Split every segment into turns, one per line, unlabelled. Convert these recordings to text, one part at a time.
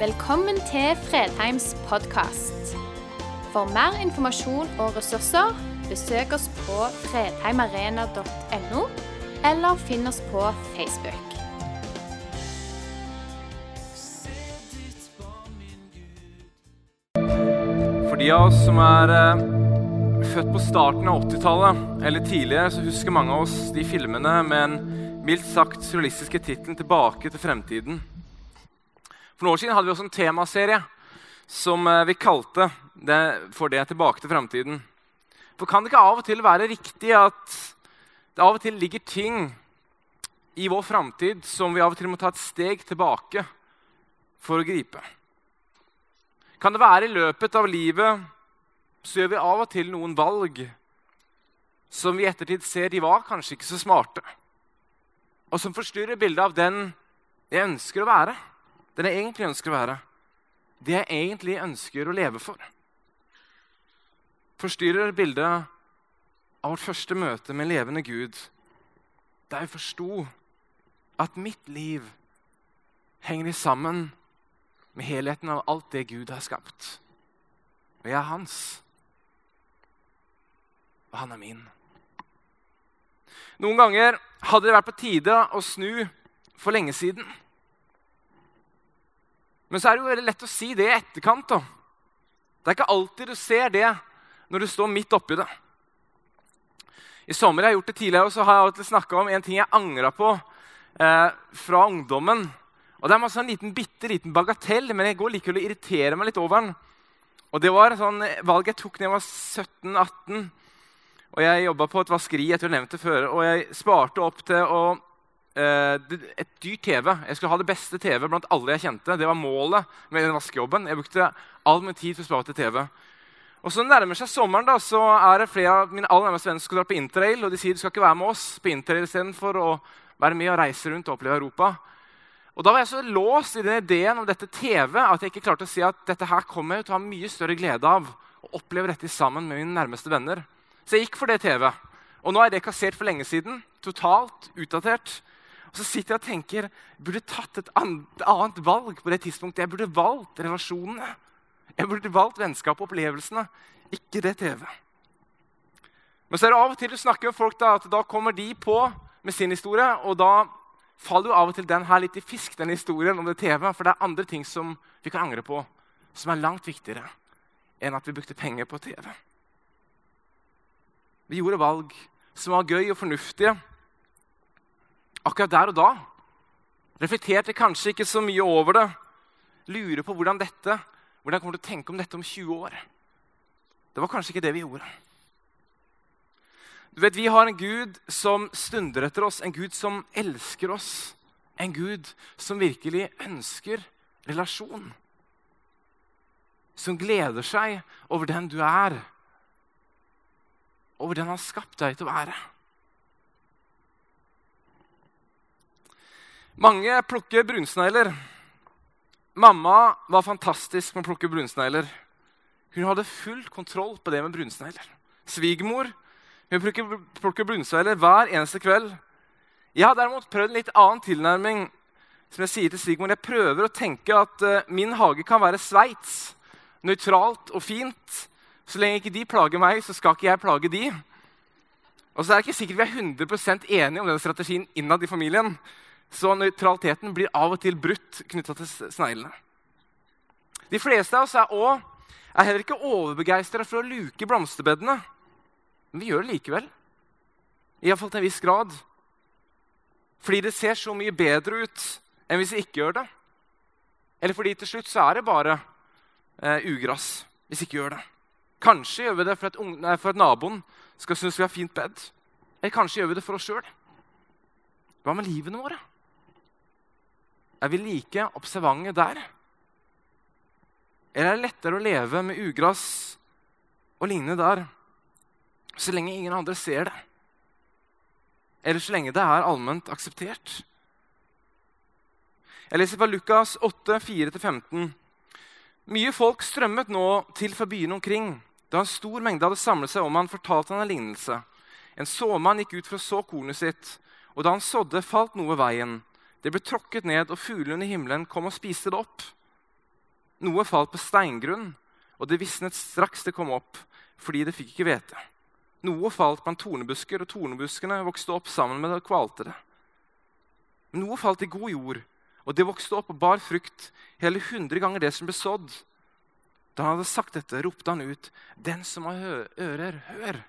Velkommen til Fredheims podkast. For mer informasjon og ressurser, besøk oss på fredheimarena.no, eller finn oss på Facebook.
For de av oss som er eh, født på starten av 80-tallet eller tidligere, så husker mange av oss de filmene med en mildt sagt surrealistiske tittelen 'Tilbake til fremtiden'. For noen år siden hadde vi også en temaserie som eh, vi kalte det for det 'Tilbake til fremtiden'. For kan det ikke av og til være riktig at det av og til ligger ting i vår framtid som vi av og til må ta et steg tilbake for å gripe? Kan det være i løpet av livet så gjør vi av og til noen valg som vi i ettertid ser de var kanskje ikke så smarte, og som forstyrrer bildet av den jeg ønsker å være, den jeg egentlig ønsker å være, det jeg egentlig ønsker å leve for. Forstyrrer bildet av vårt første møte med en levende Gud, der jeg forsto at mitt liv henger sammen med helheten av alt det Gud har skapt. Og jeg er hans. Og han er min. Noen ganger hadde det vært på tide å snu for lenge siden. Men så er det jo veldig lett å si det i etterkant. da. Det er ikke alltid du ser det når du står midt oppi det. I sommer jeg har gjort det tidligere, så har jeg snakka om en ting jeg angra på eh, fra ungdommen. Og Det er masse en liten, bitte liten bagatell, men jeg går likevel og irriterer meg litt over den. Og Det var et sånn valg jeg tok da jeg var 17-18. Og Jeg jobba på et vaskeri jeg tror jeg nevnte før, og jeg sparte opp til å, eh, et dyrt TV. Jeg skulle ha det beste TV blant alle jeg kjente. Det var målet med den vaskejobben. Jeg brukte all min tid for å spare til TV. Og så nærmer seg sommeren, da, så er det flere av mine aller nærmeste venner som skal dra på interrail. Og de sier du skal ikke være med oss på interrail istedenfor å være med og reise rundt og oppleve Europa. Og Da var jeg så låst i den ideen om dette TV at jeg ikke klarte å si at dette her kommer jeg til å ha mye større glede av. å oppleve dette sammen med mine nærmeste venner. Så jeg gikk for det TV. Og nå er det kassert for lenge siden. Totalt utdatert. Og så sitter jeg og tenker jeg burde tatt et annet valg på det tidspunktet. Jeg burde valgt relasjonene. Jeg burde valgt vennskap og opplevelsene, ikke det TV. Men så er det av og til du snakker med folk da, at da kommer de på med sin historie, og da faller jo av og til den her litt i fisk, den historien om det TV. For det er andre ting som vi kan angre på, som er langt viktigere enn at vi brukte penger på TV. Vi gjorde valg som var gøy og fornuftige akkurat der og da. Reflekterte kanskje ikke så mye over det. Lurer på hvordan dette, hvordan jeg kommer til å tenke om dette om 20 år. Det var kanskje ikke det vi gjorde. Du vet, Vi har en Gud som stunder etter oss, en Gud som elsker oss. En Gud som virkelig ønsker relasjon. Som gleder seg over den du er, over den han har skapt deg til å være. Mange plukker brunsnegler. Mamma var fantastisk med å plukke brunsnegler. Hun hadde full kontroll på det med brunsnegler. Svigermor plukker, plukker brunsnegler hver eneste kveld. Jeg har derimot prøvd en litt annen tilnærming. Som Jeg sier til Svigermor, jeg prøver å tenke at uh, min hage kan være Sveits. Nøytralt og fint. Så lenge ikke de plager meg, så skal ikke jeg plage de. Og så er det ikke sikkert vi er 100% enige om den strategien innad i familien. Så nøytraliteten blir av og til brutt knytta til sneglene. De fleste av oss er, også, er heller ikke overbegeistra for å luke blomsterbedene. Men vi gjør det likevel. Iallfall til en viss grad. Fordi det ser så mye bedre ut enn hvis vi ikke gjør det. Eller fordi til slutt så er det bare eh, ugress hvis vi ikke gjør det. Kanskje gjør vi det for at, nei, for at naboen skal synes vi har fint bed. Eller kanskje gjør vi det for oss sjøl. Hva med livene våre? Er vi like observante der? Eller er det lettere å leve med ugress og lignende der så lenge ingen andre ser det? Eller så lenge det er allment akseptert? Jeg leser fra Lukas 8, 4-15. Mye folk strømmet nå til fra byene omkring. Da en stor mengde hadde samlet seg om han, fortalte han en lignelse. En såmann gikk ut for å så kornet sitt, og da han sådde, falt noe veien. Det ble tråkket ned, og fuglene i himmelen kom og spiste det opp. Noe falt på steingrunn, og det visnet straks det kom opp, fordi det fikk ikke hvete. Noe falt blant tornebusker, og tornebuskene vokste opp sammen med det og kvalte det. Men noe falt i god jord, og det vokste opp og bar frukt, hele hundre ganger det som ble sådd. Da han hadde sagt dette, ropte han ut, 'Den som har ører, hør!'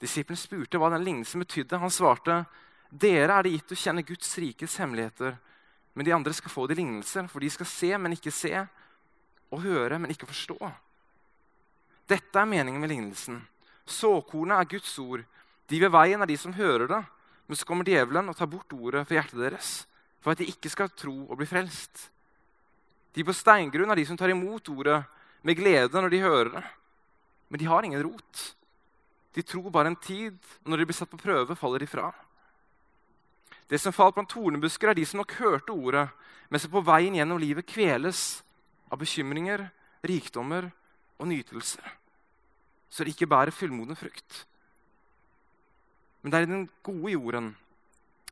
Disiplen spurte hva den lignelsen betydde. Han svarte, 'Dere er det gitt å kjenne Guds rikes hemmeligheter.' 'Men de andre skal få de lignelser, for de skal se, men ikke se.' 'Og høre, men ikke forstå.' Dette er meningen med lignelsen. Såkornet er Guds ord. De ved veien er de som hører det. Men så kommer djevelen og tar bort ordet fra hjertet deres, for at de ikke skal tro og bli frelst. De på steingrunn er de som tar imot ordet med glede når de hører det. Men de har ingen rot. De tror bare en tid, og når de blir satt på prøve, faller de fra. Det som falt blant tornebusker, er de som nok hørte ordet, men som på veien gjennom livet kveles av bekymringer, rikdommer og nytelser så det ikke bærer fullmoden frukt. Men det er den gode jorden.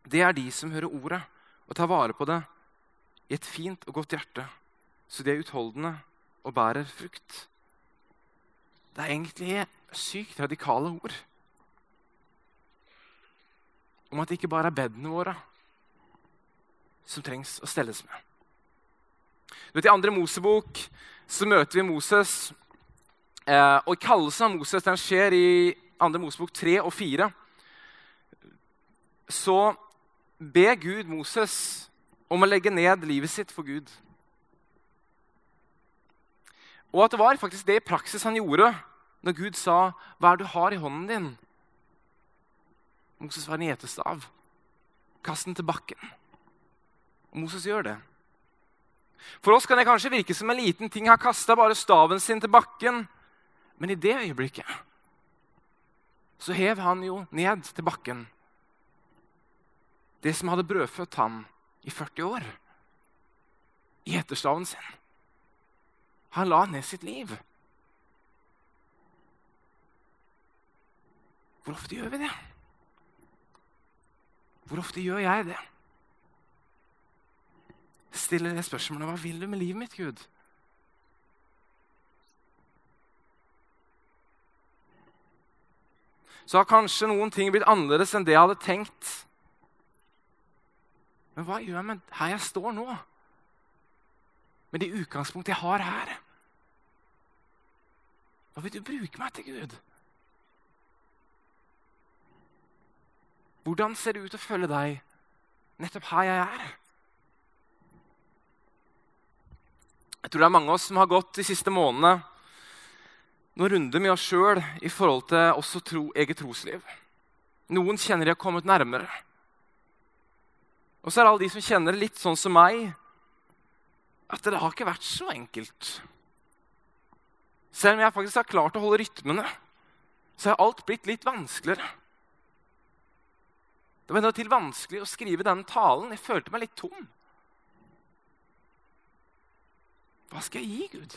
Det er de som hører ordet og tar vare på det i et fint og godt hjerte, så de er utholdende og bærer frukt. Det er egentlig sykt radikale ord om at det ikke bare er bedene våre som trengs å stelles med. Du vet, I andre Mosebok så møter vi Moses Eh, og Kallelsen av Moses den skjer i 2. Mosebok 3 og 4. Så ber Gud Moses om å legge ned livet sitt for Gud. Og at det var faktisk det i praksis han gjorde når Gud sa, 'Hva er det du har i hånden din?' Moses var en gjetestav. Kast den til bakken. Og Moses gjør det. For oss kan det kanskje virke som en liten ting. Han kasta bare staven sin til bakken. Men i det øyeblikket så hev han jo ned til bakken det som hadde brødfødt ham i 40 år, i etterstaven sin. Han la ned sitt liv. Hvor ofte gjør vi det? Hvor ofte gjør jeg det? Stiller det spørsmålet hva vil du med livet mitt, Gud? så har kanskje noen ting blitt annerledes enn det jeg hadde tenkt. Men hva gjør jeg med her jeg står nå? Med det utgangspunktet jeg har her? Hva vil du bruke meg til, Gud? Hvordan ser det ut å følge deg nettopp her jeg er? Jeg tror det er mange av oss som har gått de siste månedene noen runder med oss sjøl i forhold til også tro, eget trosliv. Noen kjenner de har kommet nærmere. Og så er det alle de som kjenner det litt sånn som meg, at det har ikke vært så enkelt. Selv om jeg faktisk har klart å holde rytmene, så har alt blitt litt vanskeligere. Det var til vanskelig å skrive denne talen. Jeg følte meg litt tom. Hva skal jeg gi Gud?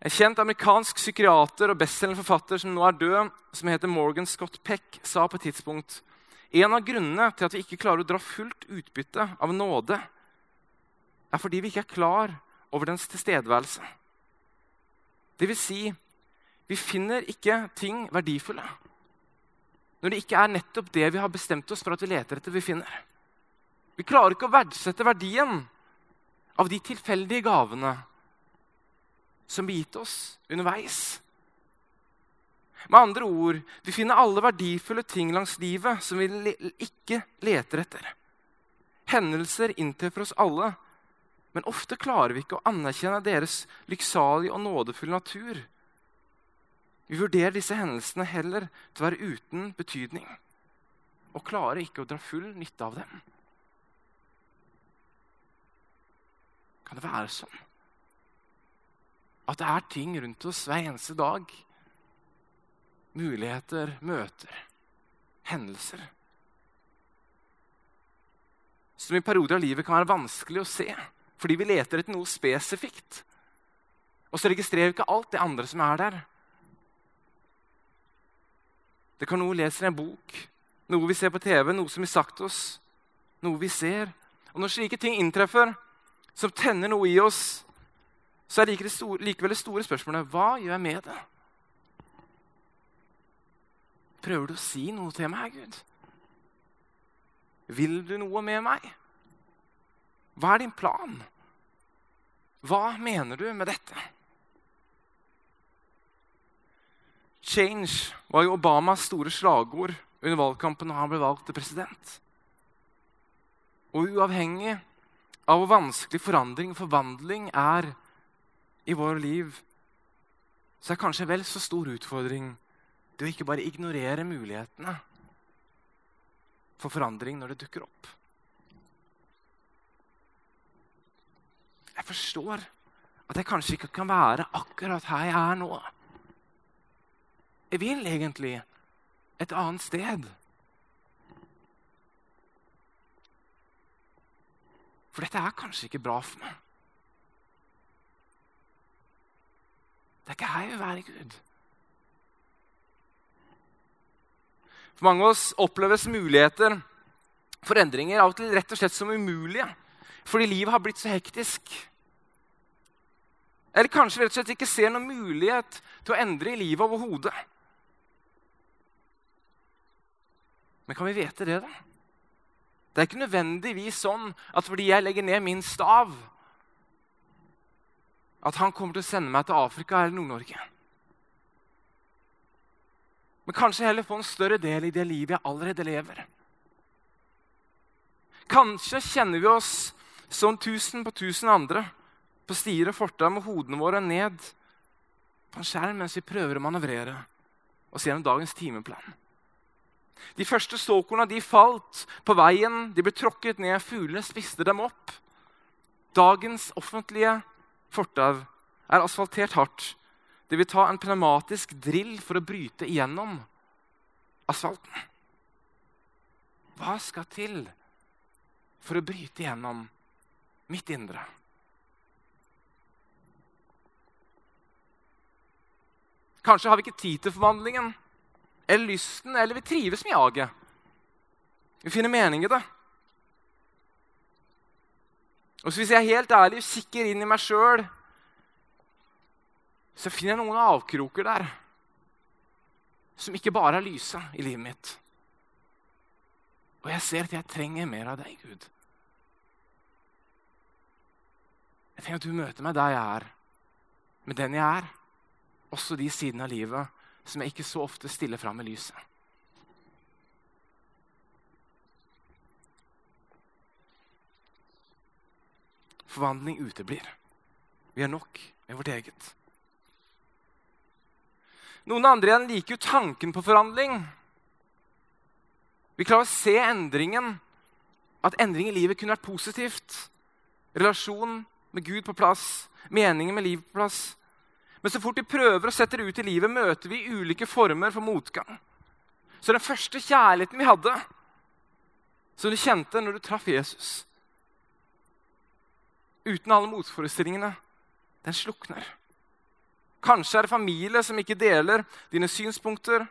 En kjent amerikansk psykiater og bestselgende forfatter som nå er død, som heter Morgan Scott Peck, sa på et tidspunkt en av grunnene til at vi ikke klarer å dra fullt utbytte av nåde, er fordi vi ikke er klar over dens tilstedeværelse. Det vil si, vi finner ikke ting verdifulle når det ikke er nettopp det vi har bestemt oss for at vi leter etter, vi finner. Vi klarer ikke å verdsette verdien av de tilfeldige gavene som blir gitt oss underveis. Med andre ord, vi finner alle verdifulle ting langs livet som vi ikke leter etter. Hendelser inntreffer oss alle, men ofte klarer vi ikke å anerkjenne deres lykksalige og nådefulle natur. Vi vurderer disse hendelsene heller til å være uten betydning og klarer ikke å dra full nytte av dem. Kan det være sånn? At det er ting rundt oss hver eneste dag. Muligheter, møter, hendelser. Som i perioder av livet kan være vanskelig å se fordi vi leter etter noe spesifikt. Og så registrerer vi ikke alt det andre som er der. Det kan noe vi leser i en bok, noe vi ser på TV, noe som blir sagt oss, noe vi ser. Og når slike ting inntreffer, som tenner noe i oss, så er det likevel det store spørsmålet hva gjør jeg med det? Prøver du å si noe til meg, Gud? Vil du noe med meg? Hva er din plan? Hva mener du med dette? Change var jo Obamas store slagord under valgkampen da han ble valgt til president. Og uavhengig av hvor vanskelig forandring og forvandling er i våre liv, så er kanskje vel så stor utfordring det å ikke bare ignorere mulighetene for forandring når det dukker opp. Jeg forstår at jeg kanskje ikke kan være akkurat her jeg er nå. Jeg vil egentlig et annet sted. For dette er kanskje ikke bra for meg. Det er ikke her jeg vil være Gud. For mange av oss oppleves muligheter for endringer av og til rett og slett som umulige fordi livet har blitt så hektisk. Eller kanskje rett og slett ikke ser noen mulighet til å endre i livet overhodet. Men kan vi vite det, da? Det er ikke nødvendigvis sånn at fordi jeg legger ned min stav, at han kommer til å sende meg til Afrika eller Nord-Norge. Men kanskje heller få en større del i det livet jeg allerede lever. Kanskje kjenner vi oss som tusen på tusen andre på stier og fortau med hodene våre ned på en skjerm mens vi prøver å manøvrere oss gjennom dagens timeplan. De første såkorna de falt på veien, de ble tråkket ned, fuglene spiste dem opp. Dagens offentlige fortau er asfaltert hardt. Det vil ta en pneumatisk drill for å bryte igjennom asfalten. Hva skal til for å bryte igjennom mitt indre? Kanskje har vi ikke tid til forvandlingen eller lysten, eller vi trives med jaget. Vi finner mening i det. Og så Hvis jeg er helt ærlig og kikker inn i meg sjøl, så finner jeg noen avkroker der som ikke bare er lyse i livet mitt. Og jeg ser at jeg trenger mer av deg, Gud. Jeg trenger at du møter meg der jeg er, med den jeg er. Også de sidene av livet som jeg ikke så ofte stiller fram i lyset. Forvandling uteblir. Vi har nok med vårt eget. Noen andre igjen liker jo tanken på forandring. Vi klarer å se endringen, at endring i livet kunne vært positivt. Relasjon med Gud på plass, meningen med livet på plass. Men så fort vi prøver å sette det ut i livet, møter vi ulike former for motgang. Så den første kjærligheten vi hadde, som du kjente når du traff Jesus Uten alle motforestillingene, den slukner. Kanskje er det familie som ikke deler dine synspunkter.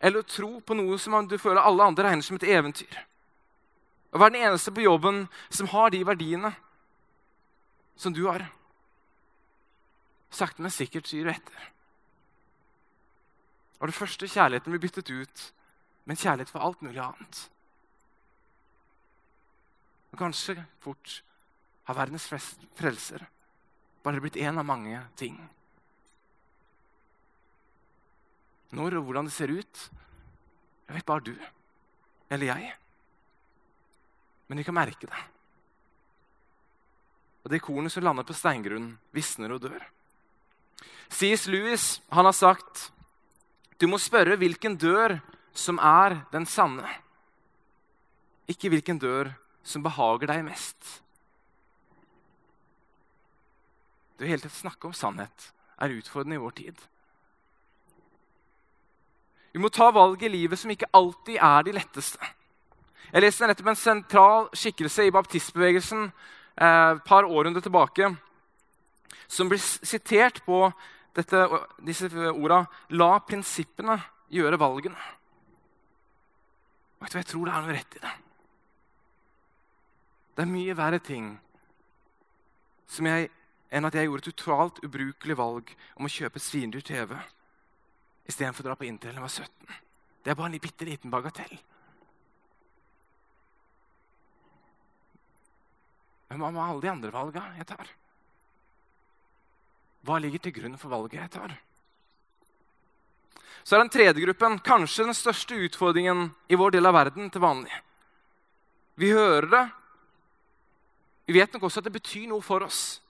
Eller tro på noe som du føler alle andre regner som et eventyr. Å være den eneste på jobben som har de verdiene som du har. Sakte, men sikkert syr du etter. Og det første kjærligheten blir byttet ut med en kjærlighet for alt mulig annet. Og kanskje fort har verdens frelser bare blitt én av mange ting. Når og hvordan det ser ut, det vet bare du eller jeg. Men vi kan merke det. Og det kornet som lander på steingrunnen, visner og dør. C.S. Lewis han har sagt du må spørre hvilken dør som er den sanne, ikke hvilken dør som behager deg mest. Det å hele tatt snakke om sannhet er utfordrende i vår tid. Vi må ta valg i livet som ikke alltid er de letteste. Jeg leste nettopp en sentral skikkelse i baptistbevegelsen eh, et par århundrer tilbake som blir sitert på dette, disse orda 'la prinsippene gjøre valgene'. Vet du, Jeg tror det er noe rett i det. Det er mye verre ting jeg, enn at jeg gjorde et totalt ubrukelig valg om å kjøpe svindyr TV istedenfor å dra på Intel da jeg var 17. Det er bare en bitte liten bagatell. Men hva med alle de andre valga jeg tar? Hva ligger til grunn for valget jeg tar? Så er den tredje gruppen kanskje den største utfordringen i vår del av verden til vanlig. Vi hører det. Vi vet nok også at det betyr noe for oss.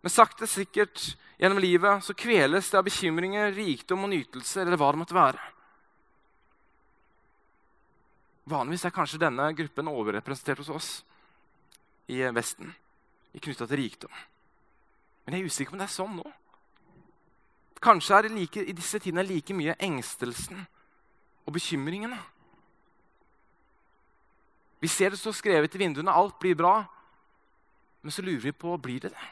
Men sakte, sikkert gjennom livet så kveles det av bekymringer, rikdom og nytelse eller hva det måtte være. Vanligvis er kanskje denne gruppen overrepresentert hos oss i Vesten knytta til rikdom. Men jeg er usikker på om det er sånn nå. Kanskje er det like, i disse tidene like mye engstelsen og bekymringene. Vi ser det så skrevet i vinduene alt blir bra, men så lurer vi på blir det det.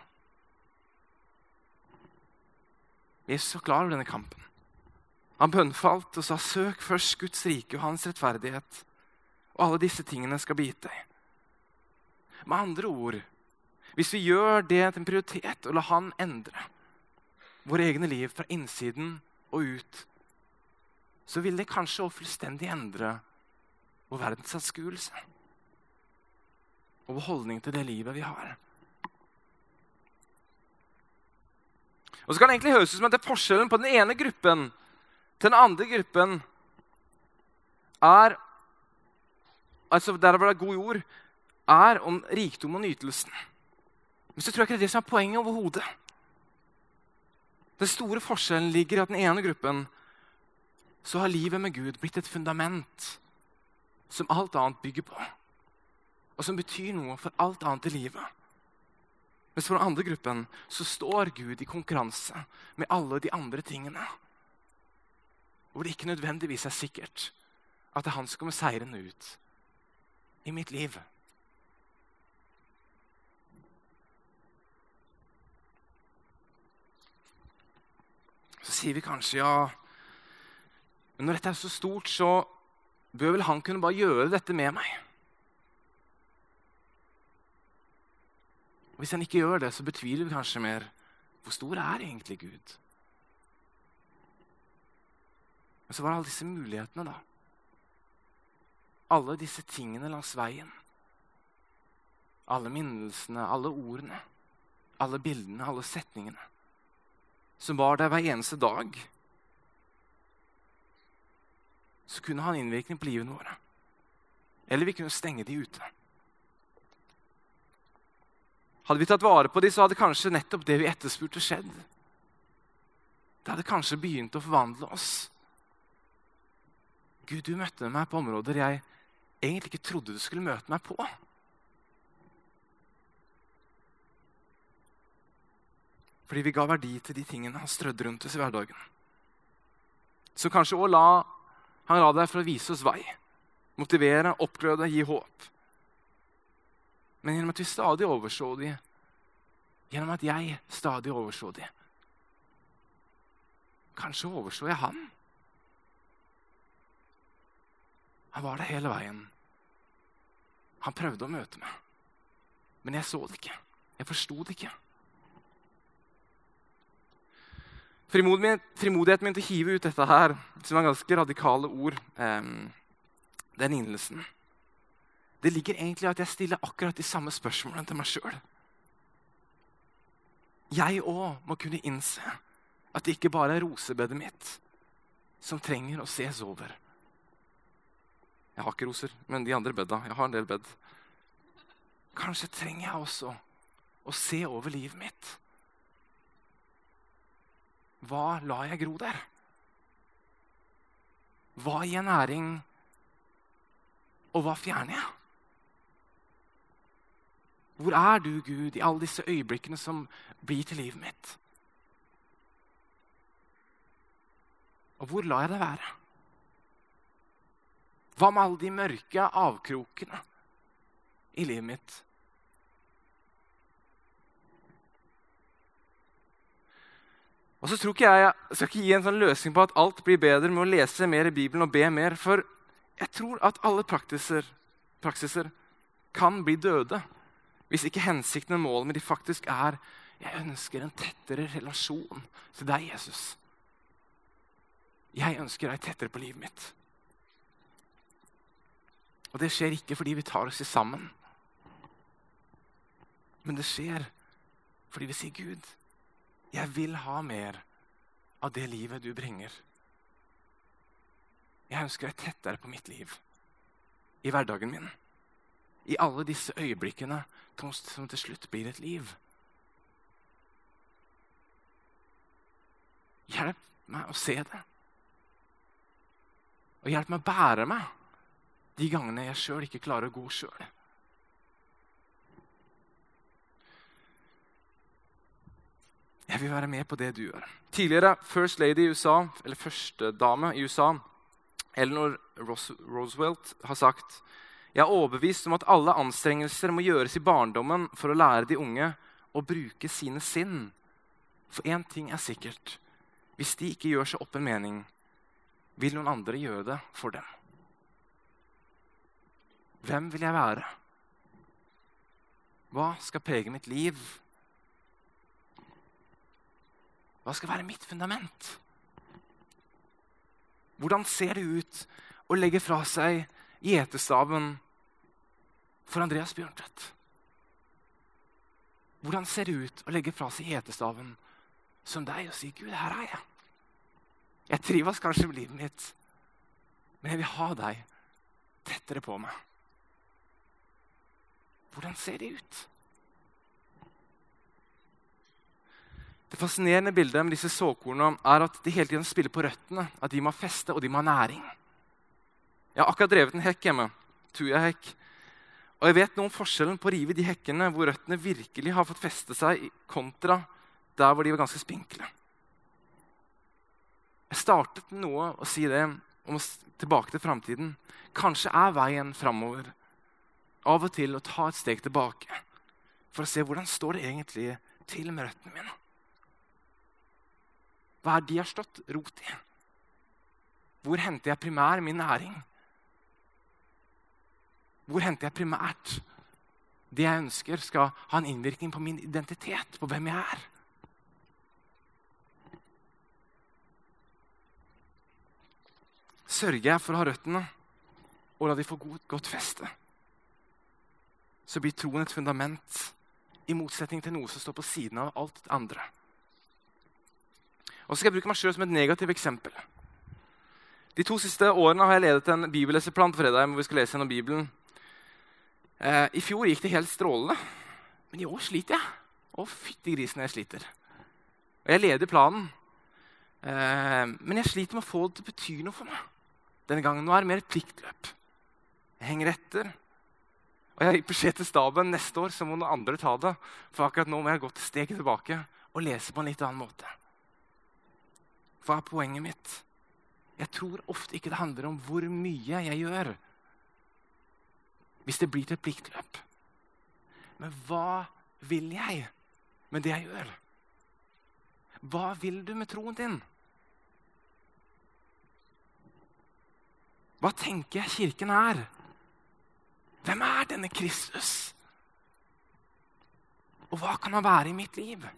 Er så klar over denne kampen. Han bønnfalt og sa, 'Søk først Guds rike og hans rettferdighet', og alle disse tingene skal bite deg. Med andre ord, hvis vi gjør det til en prioritet og la Han endre våre egne liv fra innsiden og ut, så vil det kanskje også fullstendig endre vår verdensanskuelse og vår holdning til det livet vi har. Og så kan det egentlig høres ut som at det forskjellen på den ene gruppen til den andre gruppen er altså Der det er god jord, er om rikdom og nytelsen. Men så tror jeg ikke det er det som er poenget overhodet. Den store forskjellen ligger i at den ene gruppen så har livet med Gud blitt et fundament som alt annet bygger på, og som betyr noe for alt annet i livet. Mens for den andre gruppen så står Gud i konkurranse med alle de andre tingene. Hvor det ikke nødvendigvis er sikkert at det er han som kommer seirende ut i mitt liv. Så sier vi kanskje ja Men når dette er så stort, så bør vel han kunne bare gjøre dette med meg. Og Hvis han ikke gjør det, så betviler vi kanskje mer hvor stor er egentlig Gud? Men så var det alle disse mulighetene, da. Alle disse tingene langs veien. Alle minnelsene, alle ordene, alle bildene, alle setningene. Som var der hver eneste dag. Så kunne ha innvirkning på livene våre. Eller vi kunne stenge de ute. Hadde vi tatt vare på de, så hadde kanskje nettopp det vi etterspurte, skjedd. Det hadde kanskje begynt å forvandle oss. Gud, du møtte meg på områder jeg egentlig ikke trodde du skulle møte meg på. Fordi vi ga verdi til de tingene han strødde rundt oss i hverdagen. Så kanskje òg la han la deg for å vise oss vei. Motivere, oppgløde, gi håp. Men gjennom at vi stadig overså de, gjennom at jeg stadig overså de, Kanskje overså jeg han? Han var der hele veien. Han prøvde å møte meg. Men jeg så det ikke. Jeg forsto det ikke. Frimodigheten min til å hive ut dette her, som er ganske radikale ord, den lignelsen det ligger egentlig i at jeg stiller akkurat de samme spørsmålene til meg sjøl. Jeg òg må kunne innse at det ikke bare er rosebedet mitt som trenger å ses over. Jeg har ikke roser, men de andre bedda. Jeg har en del bed. Kanskje trenger jeg også å se over livet mitt. Hva lar jeg gro der? Hva gir næring, og hva fjerner jeg? Hvor er du, Gud, i alle disse øyeblikkene som blir til livet mitt? Og hvor lar jeg det være? Hva med alle de mørke avkrokene i livet mitt? Og så tror ikke Jeg jeg skal ikke gi en sånn løsning på at alt blir bedre med å lese mer i Bibelen og be mer. For jeg tror at alle praksiser, praksiser kan bli døde hvis ikke hensikten og målet med de faktisk er jeg ønsker en tettere relasjon til deg, Jesus. Jeg ønsker deg tettere på livet mitt. Og det skjer ikke fordi vi tar oss sammen. Men det skjer fordi vi sier, 'Gud, jeg vil ha mer av det livet du bringer.' Jeg ønsker deg tettere på mitt liv, i hverdagen min. I alle disse øyeblikkene som til slutt blir et liv. Hjelp meg å se det. Og hjelp meg å bære meg de gangene jeg sjøl ikke klarer å gå sjøl. Jeg vil være med på det du gjør. Tidligere First Lady i USA, eller førstedame i USA, Eleanor Roosevelt, har sagt jeg er overbevist om at alle anstrengelser må gjøres i barndommen for å lære de unge å bruke sine sinn. For én ting er sikkert. Hvis de ikke gjør seg opp en mening, vil noen andre gjøre det for dem. Hvem vil jeg være? Hva skal prege mitt liv? Hva skal være mitt fundament? Hvordan ser det ut å legge fra seg gjetestaven for Andreas Bjørntvedt? Hvordan ser det ut å legge fra seg gjetestaven som deg og si, 'Gud, her er jeg'? Jeg trives kanskje med livet mitt, men jeg vil ha deg tettere på meg. Hvordan ser det ut? Det fascinerende bildet med disse såkornene er at de hele tiden spiller på røttene. At de må ha feste, og de må ha næring. Jeg har akkurat drevet en hekk hjemme. Tuja-hekk. Og jeg vet noe om forskjellen på å rive de hekkene hvor røttene virkelig har fått feste seg, kontra der hvor de var ganske spinkle. Jeg startet med noe å si det om å tilbake til framtiden. Kanskje er veien framover av og til å ta et steg tilbake for å se hvordan står det egentlig til med røttene mine. Hva er de har stått rot i? Hvor henter jeg primær min næring? Hvor henter jeg primært det jeg ønsker, skal ha en innvirkning på min identitet, på hvem jeg er? Sørger jeg for å ha røttene og la de få godt, godt feste, så blir troen et fundament i motsetning til noe som står på siden av alt det andre. Og så skal jeg bruke meg sjøl som et negativt eksempel. De to siste årene har jeg ledet en bibelleseplan på fredag. hvor vi skal lese gjennom Bibelen. Eh, I fjor gikk det helt strålende, men i år sliter jeg. Å, fytti grisen, jeg sliter. Og jeg leder planen, eh, men jeg sliter med å få det til å bety noe for meg. Denne gangen nå er det mer et pliktløp. Jeg henger etter. Og jeg gir beskjed til staben neste år, så må noen andre ta det. For akkurat nå må jeg gå et steg tilbake og lese på en litt annen måte. Hva er poenget mitt? Jeg tror ofte ikke det handler om hvor mye jeg gjør. Hvis det blir til et pliktløp. Men hva vil jeg med det jeg gjør? Hva vil du med troen din? Hva tenker jeg Kirken er? Hvem er denne Kristus? Og hva kan han være i mitt liv?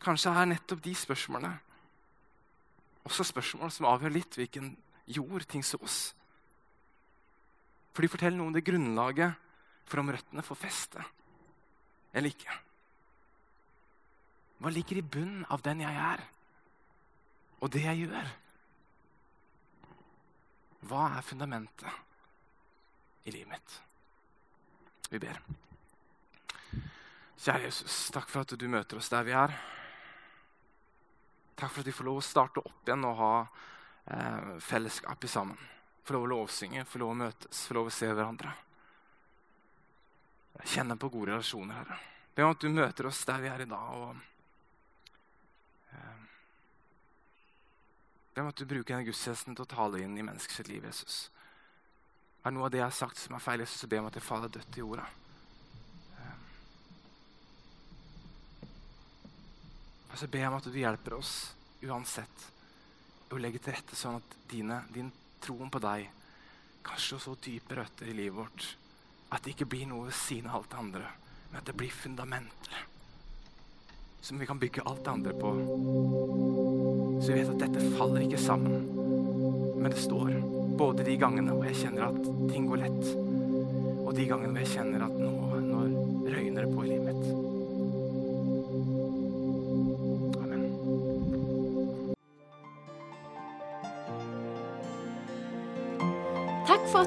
Kanskje er nettopp de spørsmålene også spørsmål som avgjør litt hvilken jord ting sås. For de forteller noe om det grunnlaget for om røttene får feste eller ikke. Hva ligger i bunnen av den jeg er, og det jeg gjør? Hva er fundamentet i livet mitt? Vi ber. Kjære Jesus, takk for at du møter oss der vi er. Takk for at vi får lov å starte opp igjen og ha eh, fellesskap sammen. Få lov å lovsynge, få lov å møtes, få lov å se hverandre. Kjenne på gode relasjoner, Herre. Be om at du møter oss der vi er i dag. og eh, Be om at du bruker denne gudstjenesten til å tale inn i menneskets liv. Jesus. Er det noe av det jeg har sagt som er feil, Jesus, så be om at det faller dødt i jorda. Og så ber jeg om at du hjelper oss uansett å legge til rette sånn at dine, din troen på deg kanskje så dype røtter i livet vårt at det ikke blir noe ved siden av alt det andre, men at det blir fundamenter som vi kan bygge alt det andre på. Så vi vet at dette faller ikke sammen, men det står. Både de gangene hvor jeg kjenner at ting går lett, og de gangene hvor jeg kjenner at nå, nå røyner det på i livet